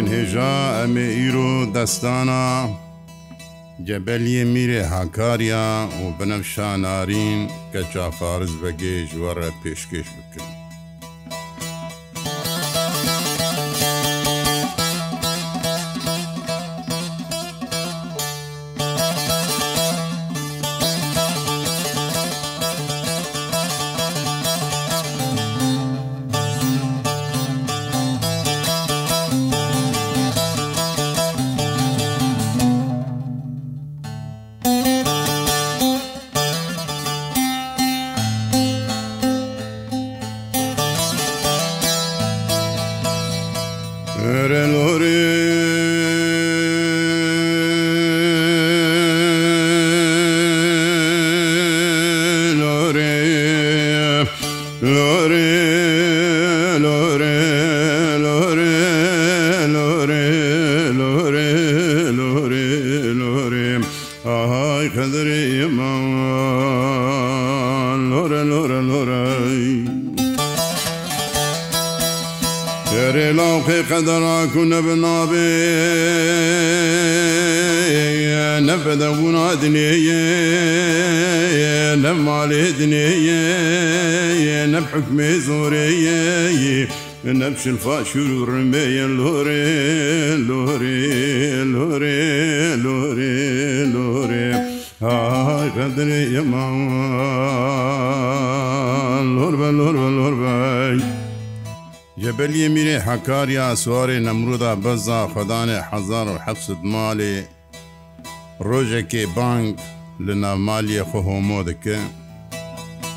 شۆڕین هێژا ئەمێ ئیرۆ دەستانە جەبەلیە میرێ هاکاریا و بنەم شانارین کە چافارز بەگەێژوەڕە پێشکەش بکرد لمال دنيا نب حكم زوري نبش الفاشور الرمية لوري لوري لوري لوري لوري هاي قدري يا ماما لوربا لوربا لوربا جبل يميني حكار يا سواري نمرودا بزا خداني حزار و حفصد مالي ڕۆژێکی بانگ li navmaliyê xwe homo dike,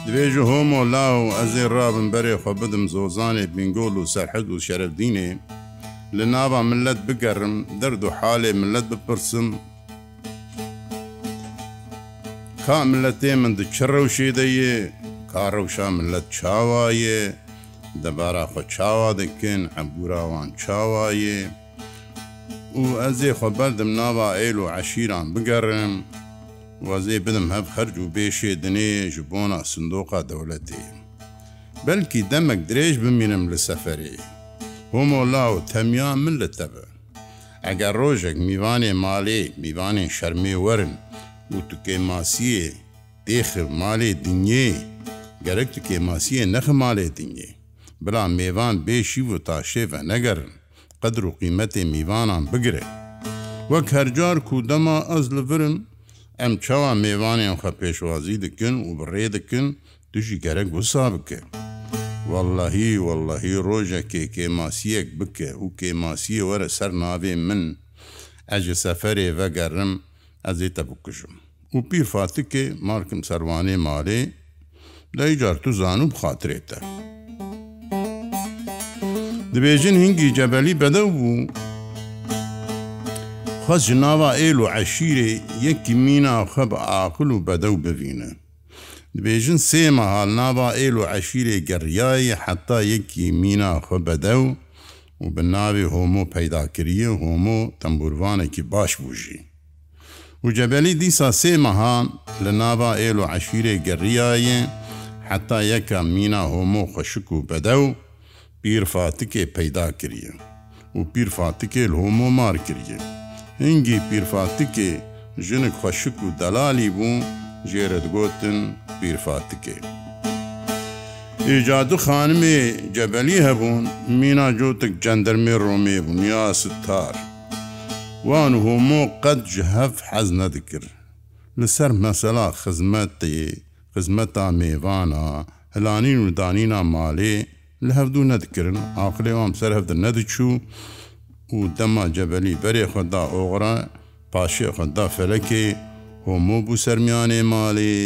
Dibêje homo law ez ê rabin berê xwe bidim zozanê bingol û serhed û şerevdînê, li nava millet bigerim, derd û halê millet bipirsim, Ka milletê min di çi rewşê de yê, ka rewşa millet çawa yê, debara xwe çawa dikin hebûra wan çawa yê, û ez ê xwe berdim nava êl û eşîran bigerim, وازێ بنم هەف هەرج و بێشێ دنێژ بۆنا سندۆقا دەوڵەتی بەلکی دەمەک درێژ بمینم لە سەفەری هۆمۆلا و تەمیان من لە تەبە ئەگەر ڕۆژێک میوانێ ماڵێ میوانێ شەرمێ وەرن و توکێ ماسیە دێخر مالێ دنیێ گەرەک توکێ ماسیە نەخ مالێ دنیێ بلا میێوان بێشی و تاشێڤە نەگەرن قدر و قیمەتێ میوانان بگرێ وەک هەرجار کودەما ئەز لەڤرن ئەم چاوە میێوانیان خە پێشوازی دکن و بڕێ دکن توشی گەرەک وسا بکە. واللهی واللهی ڕۆژەکێ کێماسیەک بکە و کێماسیە وەرە سەر ناوێ من ئەجە سەفەرێ ڤەگەڕم ئەزێتە بکشم. و پیرفاتکێ مارکم سەروانێ مارێ دایجار تو زان و بخاترێتە. دبێژن هینگی جەبەلی بەدە بوو خە جناوا ئێل و عەشیرێ یەکی مینا خە بە ئاقل و بەدە و ببینە دبێژن سێمە هاڵ ناوا ئێل و عەشیرێ گەڕیایی حتا یەکی مینا خە بەدە و و بە ناوی هۆمۆ پەیداکریە هۆمۆ تەمبورانێکی باش بوژی و جەبەلی دیسا سێمەهان لە ناوا ئێل و عەشیرێ گەڕیایە حتا یەکە مینا هۆمۆ خەشک و بەدە و پیرفاتکێ پەیدا کریە و پیرفاتکێ هۆمۆ مار کریە هنگی پیرفاتکێ ژنک خەشک و دەلالی بوو ژێرەدگوتن پیرفاتکێ. ئیجاد خانمێ جەبەلی هەبوون مینا جوتک جەندەرمێ ڕۆمێ بوون یا ستار. وان هۆمۆ قەت جهف حەز نەدەکرد لەسەر مەسەلا خزمەتی خزمەتا مێوانە هەلانین و دانینا مالێ لە هەفتوو نەدکردن ئاقلێ وام سەر هەفتە نەدەچوو، û dema cebelî berê xwe da oğra paşê xwe da felekê homo bû sermiyanê malê.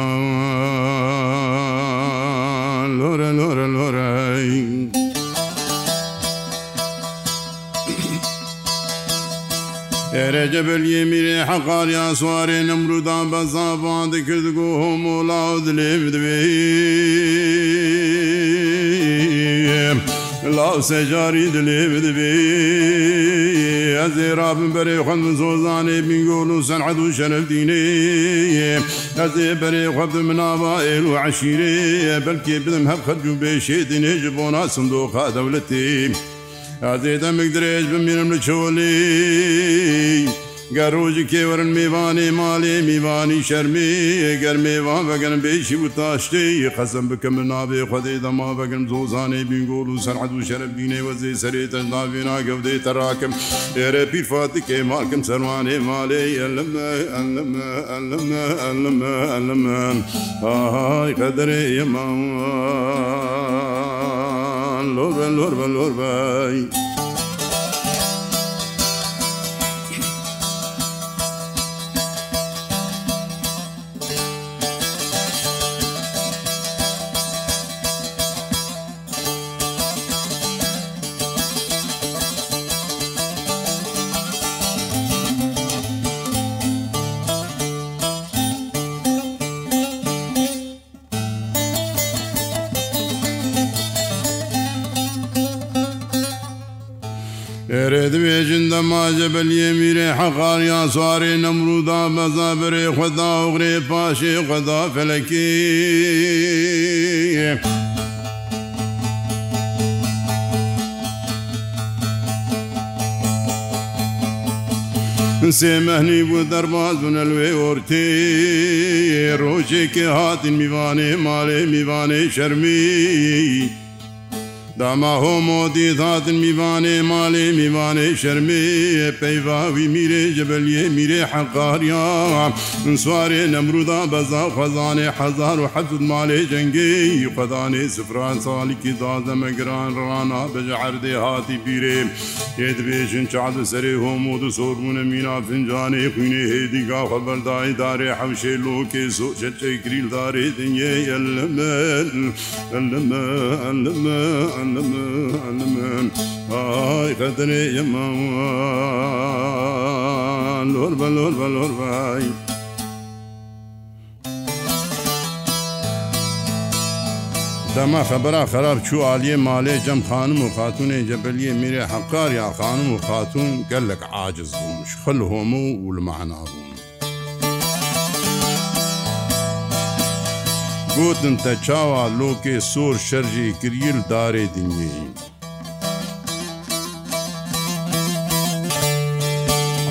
aman Lora lora lora Erecebel yemiri hekar ya suarê nemrudan bezavan dikirdi ku homola dilê dibê لاو سەجاری دلێ بدبێ ئەز ێرا بن بەرێ خوند من زۆزانێ بینگۆل و سەنعەد و شەرف دینێ ئەزێ بەرێ خوب مناوا ئێل و عشیرێ بەلکێ بدم هەب خەرج و بێشێ دێ ji بۆ ناسم دۆخە دەولەتی ئازێ دەمێک درێژ بمێنم لە چۆلی. گەڕۆژی کێوەرن میوانێ ماڵێ میوانی شەرمێ گەر میوان بەگەن بێشی و تاشتەی قەسم بکەم نابێ خودی دەما بەگەم زۆزانێ بینگۆڵ و سەرعد و شەرب بینێ وەزی سرێتە ناوێنا گەودەی تەراکەم ئێرە پیرفاتی کێ ماکەم سەروانێ ماڵێ ئەلمەلمەلمەلمەلمەن ئاهای قەدرێ ئێمان لۆبە لۆربە لۆربای. ئێرێدوێژن دەماژە بەلیێ میرێ حەقاریان سوارێ نەمرودا بەزا برێ خدا وغرێ پاشێ خدا فەلەکی. سێمەهنی بوو دەرباز بوونە لێ ئۆرتێ ڕۆژێکی هاتین میوانێ ماڵێ میوانەی شەرمی. داما هۆمۆدی داتن میوانێ ماڵێ میوانێ شەرمێ پەیواوی میرێ جبلیێ میرێ حەقاریا سوارێ نەمرودا بەزا خەزانێ حزار و حەزت مالێ جەنگەی قەدانێ سفران ساڵیکی دازەمەگران ڕانا بەجەعردێ هاتی بیرێ هێدبێژن چادە سەرێ هۆمۆد و سۆرمونە مینا فنجانێ خوینێ هێدیگا خەبەردای دارێ حەوشێ لۆکێ سۆچەچەی گریلدارێ دنیێ ئەلمە ئەلمە ئەلمە ئەلمە علم علم آي قدري يمان لوربا لوربا لوربا آي دما خبرا خراب چو عالیه ماله جم خانم و خاتون جبلیه میره حقار یا خانم و خاتون گلک عاجز بومش خل همو و المعنا بومش گوتن تە چاوا لۆکێ سۆر شەرژی کریل دارێ دنیایی.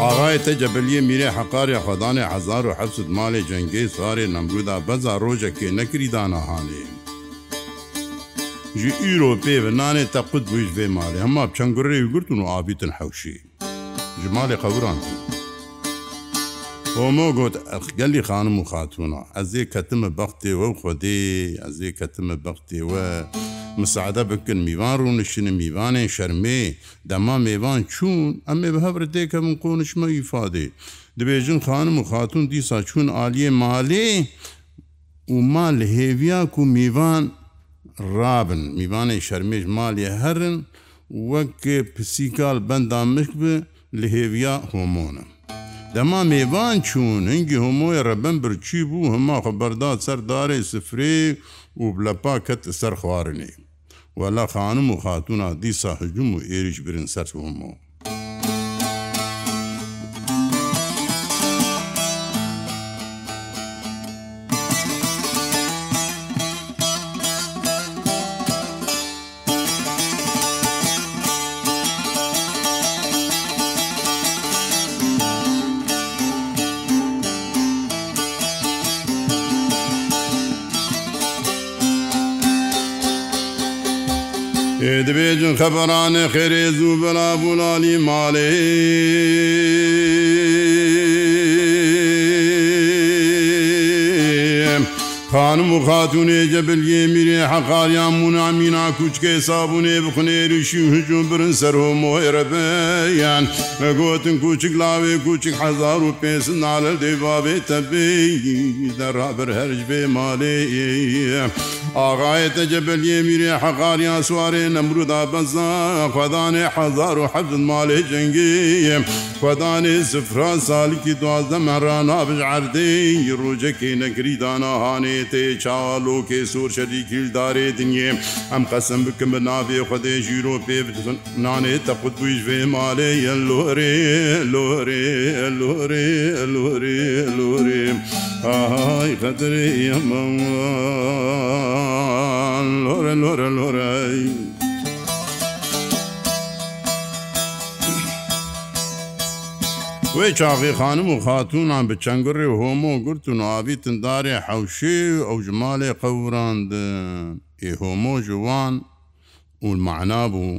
ئاغای تەجەبلیە میرێ حەقاری خەدانێ هزار و حەفت مالێ جەنگەی سوارێ نەمرودا بەزا ڕۆژەکێ نەکریدانەهانێ. ji îropê ve nanê te qud bû ji vê malê hema çengurê gurtun û avîtin hewşî. Ji malê qewran. ئۆمە گوت ئەخگەلی خانم و خاتوونە ئەزێ کەتممە بەختێوە و خودێ ئەزێ کەتممە بەختێوە مساعدە بکن میوان و نشنە میوانێ شەرمێ دەما میێوان چوون ئەمێ بە هەبر دێکە من قۆنشمە ئیفادێ دەبێژن خانم و خاتون دیسا چوون عالیە مالێ وما لە هێویاک و میوان رابن میوانەی شەرمێش مالیە هەرن وەک پسیکال بەندام مشک بە لە هێویا هۆمۆنە دەما میێوان چوون هەنگی هەمۆی ڕەبەن برچی بوو هەما خەبەردا سەردارێ سفرێ و بلەپا کەت سەر خوارنێ وەلا خانم و خاتونا دیسا حجم و ئێریش برن سەر هەمەوە دەبێجن خەبەرانە خێرێز و بەلابوولالی ماڵێ خانم و خاتونێ جەبلگێ میرێ حەقاریان مونامینا کوچکێ سابونێ بخنێریشی و هجوون برن سەرۆم هێرەبیان ئەگوتن کوچک لاوێ کوچک هزار و پێ نالە دەیباێتە بێ دەڕابر هەرج بێ مالێ ئاغاەتە جەبلیێ میرێ حەقاریا سوارێ نەمرودا بەزان خدانێ حزار و حەفت مالێ جنگیم خدانێ سفران سالیکی دوازدە مەرانا بژعردەی ڕوجەکی نەگری داناهانێ تێ چاڵۆکێ سوور شەریکیلدارێ دنیێ ئەم قەسم بکەم بە ناوێ خودێ ژیرۆ پێ نانێ تەقوت بوویش بێ مالێ یەن لۆرێ لۆرێ لۆرێ لۆرێ لۆرێ ئاهای قەدرێ ئەمە لۆرە لۆرە لۆرای وێ چاغی خانم و خاتونان بە چەنگڕێ هۆمۆ گرت و ناوی تندارێ حەوشێ ئەو ژمالێ قەوراند ئێ هۆمۆ جوان و معنا بوو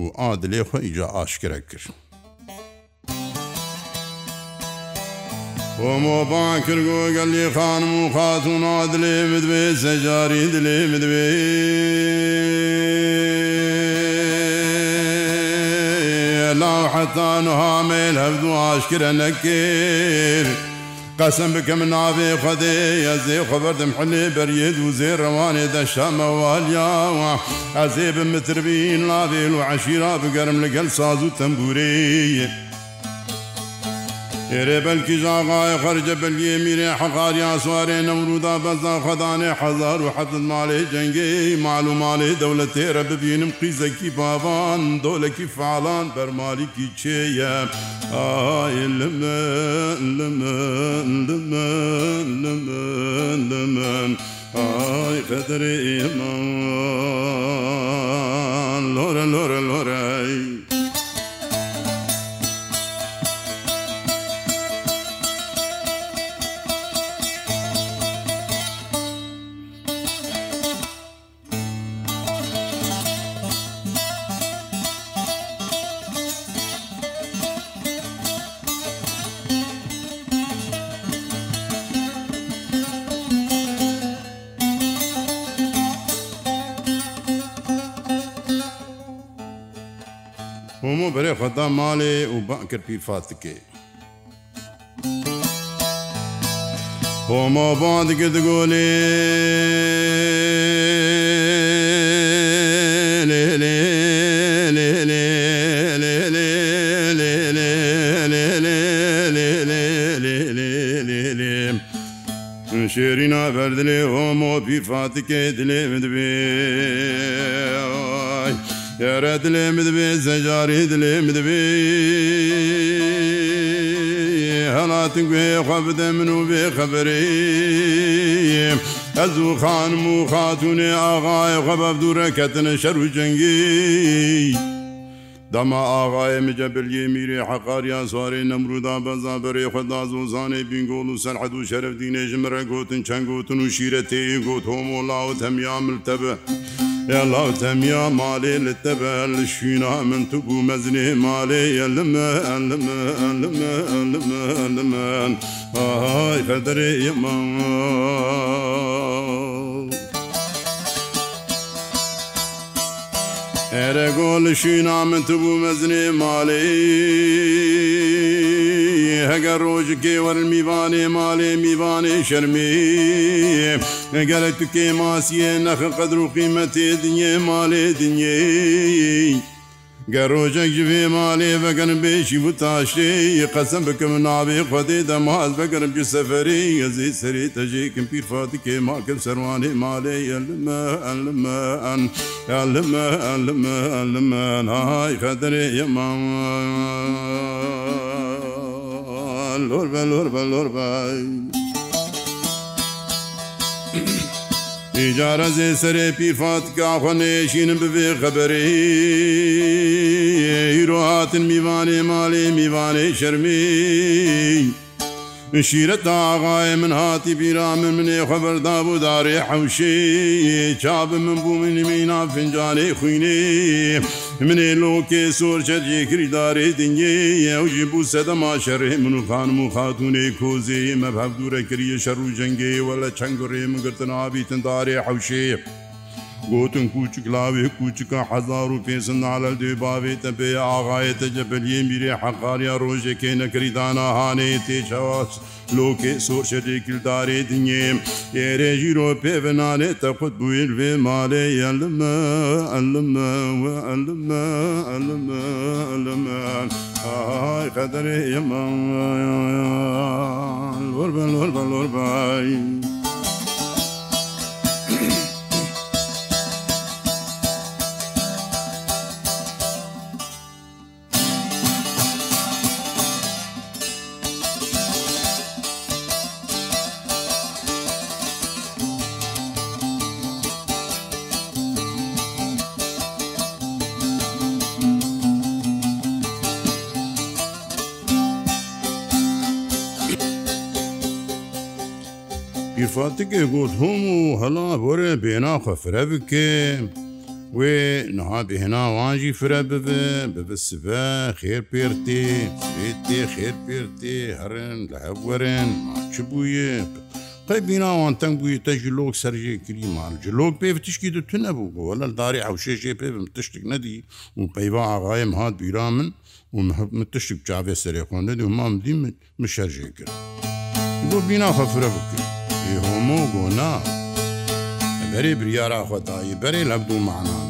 و ئادلێ خۆ ئیجا ئاشکرە کرد. ومۆبان کردگۆ گەلی خانم و خاتون عادلێ بدوێ سەجاری دلێ بدوێ لا حتان هامل هەفت و عاشکرە نەکر قەسم بکەم ناوێ خەدێ ئەزێ خبردم حلێ بەریێ و زێ ڕەوانێ دەشەمەوالیاوە ئەزێ بمتربین لاوێ و عشیرا بگەرم لەگەل ساز و تەمبورەیە ئێرێ بەلکی زاغای خەرجە بەلیێ میرێ حەقاریا سوارێ نەورودا بەزدا خەدانێ حەزار و حەزت ماڵێ جەنگەی معلومالێ دەولە تێرە ببینم قیزەکی باوان دۆلەکی فعالان بەرمالیکی چێە ئالمە لمە لمە لمە لمە ئای قەدرێ ئێمان لۆرە لۆرە لۆرەی هەموو بەرێ خەدا ماڵێ و بانکرد پیرفاتکێ. هۆما بادگرد گۆلێ لێ لێ لێ لێ شێرینا بەردلێ هۆمۆ پیفاتکێ دلێ بدبێ. Yere dilê mi dibê zecarî dilê mi dibê Helatin guê xwe bide min û vê xeberê Ez û xanim û xatunê axayê xwe bevdûre ketine şer û cengî. دما ئاغاە مجە بلیێ میرێ حەقاریان سوارێ نەمرودا بەزا بەرێ خەداز و زانێ بینگۆڵ و سەرحەد و شەرف دینێژمرە گوتن چەنگوتن و شیرە تێ گوت هۆمۆڵاوت هەمیان ملتەبە. Ela temiya malê li tebe li şûna min tu bû mezinê malê elime elime elime elime elime Ay fedirê yeman گۆڵشی نامەت بوو مەزنێ ماڵێ هەگە ڕۆژکێ وەرمیوانێ ماڵێ میوانێ شەرمێ ئەگەرە توکێ ماسیە نەخ قەدر و قیمەتێ دنیێ ماڵێ دنیێ گە ڕۆژێک جوێ ماڵێ بەگەن بێشی و تاشێ قەسم بکەم ناوێ خودێ دەماز بگەرم جو سەفری ئەزی سەری تەژێکم پیرفاتکێ ماکەم سەروانێ مالێ ئەلمە ئەلمە ئەن ئەلمە ئەلمە ئەلمە نای خەدرێ ئەما لۆر بە لۆر بە لۆر بە. ئیجارە زێ سەرێ پیفات کاخەنێشینم ببێ خەبەری هیرۆهاتن میوانێ ماڵێ میوانەی شەرمی بشیرت ئاغای من هاتی پیرا من منێ خەبەردا بوو دارێ حوشەیە چاب من بوو منی مینا فنجانێ خوینێ منێ لۆکێ سۆرچەت یەکریدارێ دنگێ ئەوژی بوو سەدەما شەڕێ من و خانم و خاتونێ کۆزێ مەبهەب دوورە کریە شەڕ و جەنگێ وە لە چەنگڕێ من گرتن ئابیتن دارێ حوشەیە. گوتن کوچکلاوێ کوچکە حزار و پێ نالل دێ باوێتە پێ ئاغاەتە جەپەلیە میرێ حەقاریا ڕۆژێکێ نەکری داناهانێ تێچەواز لۆکێ سۆشەدێکلدارێ دنیێم ئێرێژی ڕۆ پێڤنانێتە قوت بووین وێ مالێ ئەلمە ئەلمە ئەلمە ئەلمە ئەلمە ئاهای قەدرێ ئێمە وەربەن وەربەن وەربای. fatike got hemû hela bore bênaxwe fire bike, Wê niha bêhna wan jî fire bibe bibe sibe xêr pêrtê, bêtê xêr pêrtê herin li hevwerin maçi bûye. Qey bîna wan teng bûye te ji lok serjê kirî mal. Ji lok pêv tişkî di tune bû welel darê hewşê jê pêvim tiştik nedî û peyva aayem hat bîra min û tiştik çavê serê xwendedî û mam dî min min şerjê kir. Got bîna xefire bikir. هەموو بۆ نا بەرێ بریارا خۆتایی بەرێ لە بوو معناە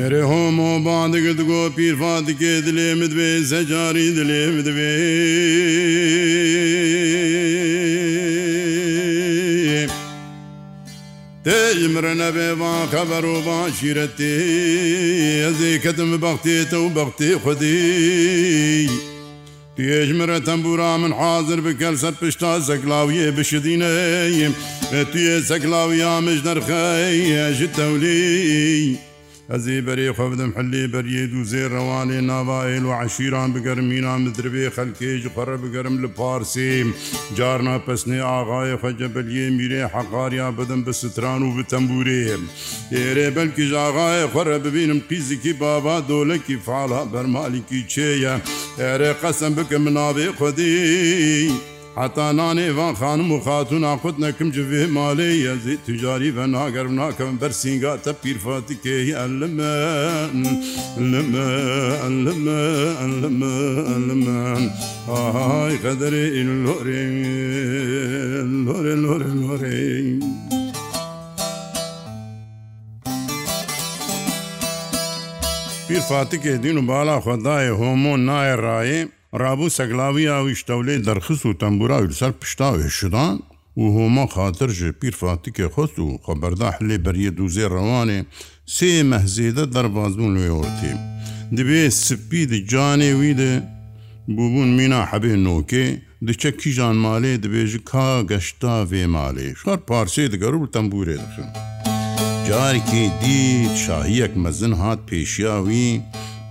Erê homo bandigi digo pîrfa dike dilê mi divê secarî dilê mi divê Te imre nebe van xeber û van şîretê ez ê ketim bextê te û bextê xwedî Tu yêjmire tembûra min hazir bikel ser pişta seklaviyê bişidîneyim ve tu yê seklaviya mij derxeye ji tewlî. ئەزی بەرێ خە بدەم حلێ بەریێ دوو زێ ڕەوانێ ناوایل و عشیران بگەرم مینا مدربێ خەلکێج قەرە بگەرم لە پارسێم جارنا پسنێ ئاغاە خەجە بەلیێ میرێ حەقاریا بدەم بە ستران و بتەمبورێم ئێرێ بەلکی ژاغاە خەرە ببینم قیزیکی بابا دۆلەکی فعاڵها بەرمالیکی چێە ئێرێ قەسم بکەم مناوێ خودی. حتا نانê van xanim û xatûna xut nekim ci vê malê yezê tucarî ve nager nakem ber sînga te pîrfatikê li me li me li me li me li me Ahay qederê lorê lorê lorê lorê. پیر فاتکê dîn û bala xwedaê homon nayê rayê ڕابوو سەگلاوی یاویشتەولێ دەرخست و تەمبوراوی سەر پشتاوێ شدان و هۆما خاطر ji پیر خۆست و خەبەردا حلێ بەریە دوزێ ڕەوانێ سێ مەهزێدە دەربازبوون لێ وەرتێ دەبێ سپی دی canê wî de bûbûn mîna hebê nokê diçe kîjan malê dibêji ka geşta vê malê şar parsê diger û tembûrê dixin Carikê dît şahiyek mezin hat pêşiya wî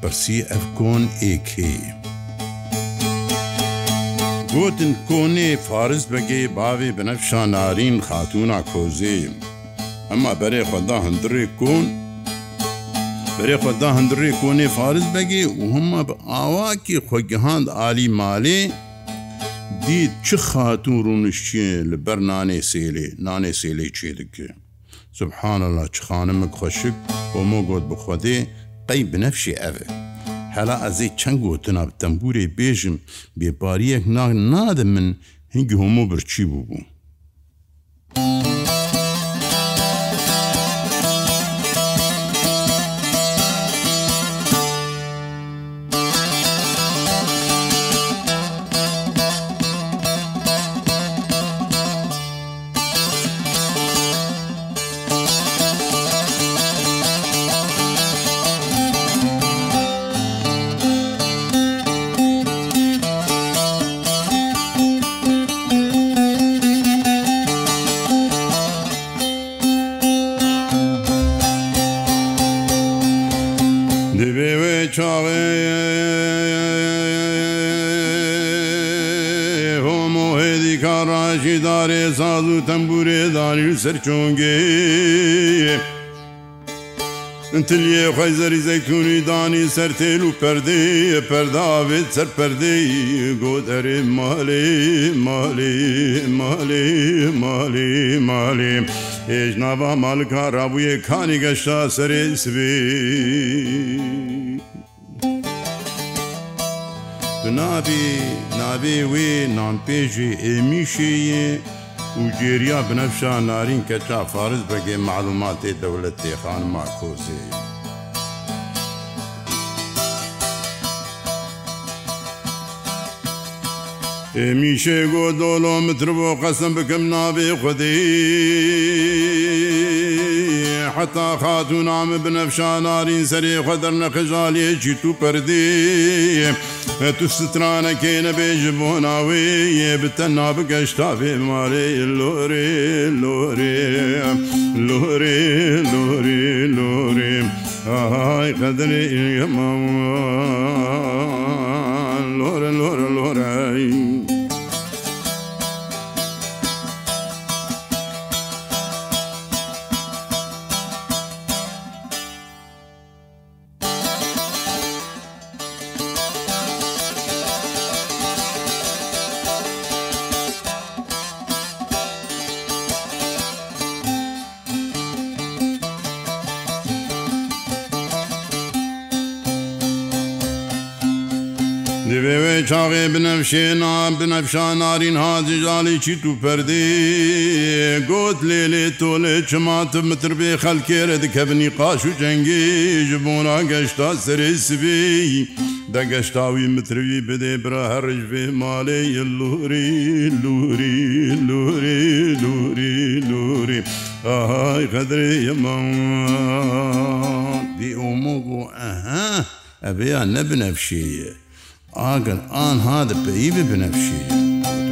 pirsî ev kon êkê. گوتن کۆنێ فارز بەگێ باوێ بنەفشان نارین خاتوونا کۆزێم ئەمما بەرێ خدا هەندڕێ کۆن بەرێ خدا هەندڕێ کۆنێ فارز بەگێ و هەمە بە ئاواکی خۆگەهاند عالی مالێ دید چ خاتون ڕونشتیە لە بەر نانێ سێلێ نانێ سێلێ چێ دکە سبحانە لا چ خانمە خۆشک بۆ مۆ گوت بخوادێ قەی بنەفشی ئەvە. هەلا ئەزی چەنگ و تنا تەمبورێ بێژم بێپاریەک ناگ نادە من هنگ هەموو برچی بوو بوو. سەرچۆنگێ تلیێ خی زەری زەیتونی دانی سەر تێل و پەردێ پەرداوێت سەر پەردەی گۆ دەرێ مالێ مالێ مالێ مالێ مالێ هێژ ناوا مالکە ڕابوویە کانی گەشتا سەرێ سوێ Tu nabê nabê wê nanpêjê êmişeyê, و گێریا بنەفشا نارین کە تا فارز بەگێ معلوماتێ دەولەت تێخانما کۆزەیە. میشێ گۆ دۆڵۆمتر بۆ قەسم بکەم نابێ خودی حتا خاتو نامە بنەفشان نارین سەرێ خەدەر نەقەژالێکی تو پەردی. توسترانەکەێنە بێژ بۆ ناوێ یێ بتە نابگەشتا بێ مارێ لۆرێ لۆرێ لۆرێ لۆرێ لۆرێ ئاهای قەدرێ ئێمەوە لۆرە لۆرە شاغێ بنەفشێنا بنەفشان نارین حاجژالی چی تو پەردێ گۆت لێ لێ تۆ لێ چماتە متر بێ خەلکێرە دکەبنی قاش و جەنگێ ji بۆنا گەشتا سرێ سبێ دەگەشتاوی متروی بدێ برا هەڕژ بێ مالێ لوری لوری لوری لوری لوری ئاهای قەدرێ یەمان دی ئۆمۆ بۆ ئەها ئەبێیان نەبنەفشێە ئاگەن ئانها دەپەیی ببنەفشی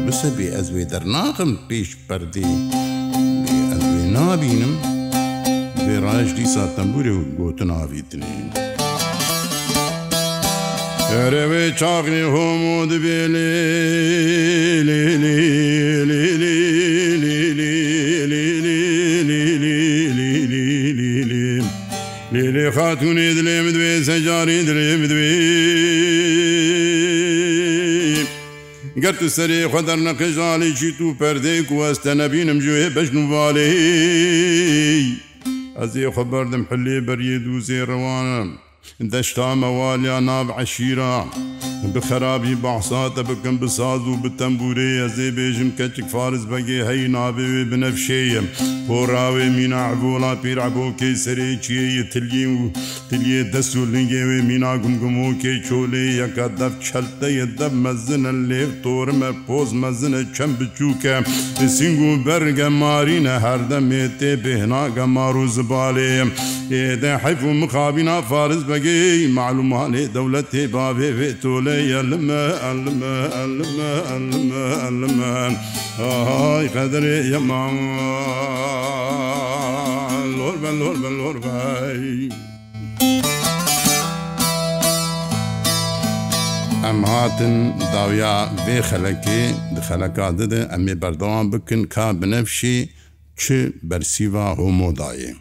بسە بێ ئەزوێ دەرناقم پێش پەردی ئەزوێ نابینم بێ ڕژدی ساتەمبورێ و گۆتە ناویتنین. ئەرەوێ چاقنی هۆمۆ دەبێ لێ لێ لێ لێ لێ لێ خاتونێ دلێ دوێ سەجاری دلێ دوێ کرد سری خودر نقژالی چی تو پرده کوست نبینم جوه بشن والی ئەزێ خەبەردم حلێ بەریێ دووزێ ڕەوانم دەشتا مەوالیا ناب عشیرە. bi xerabî behsa te bikim bi saz û bi tembûrê ez ê bêjim keçik fariz begê hey navê wê binevşeyim Porrawê mîna evola pêrabokê serê çiyê yê tiliyê û tiliye destû lingê wê mîna gumgumokê çolê yeka dev çelte yê dev mezine lêv torim e poz mezine çem biçûk e Sing û berge marîne herdemê tê bêhna gemar û zibalê êde heyf û mixabîna fariz begê malûmanê dewletê bavê vê tole علمه علمه علمه علمه علمه هاي قدري يا مان لور بن لور بن لور باي ئەم هاتن داویا بێ خەلەکێ دخەلەکە ددە ئەمێ بەردەوام بکن کا بنەفشی چ بەرسیوا هۆمۆدایە.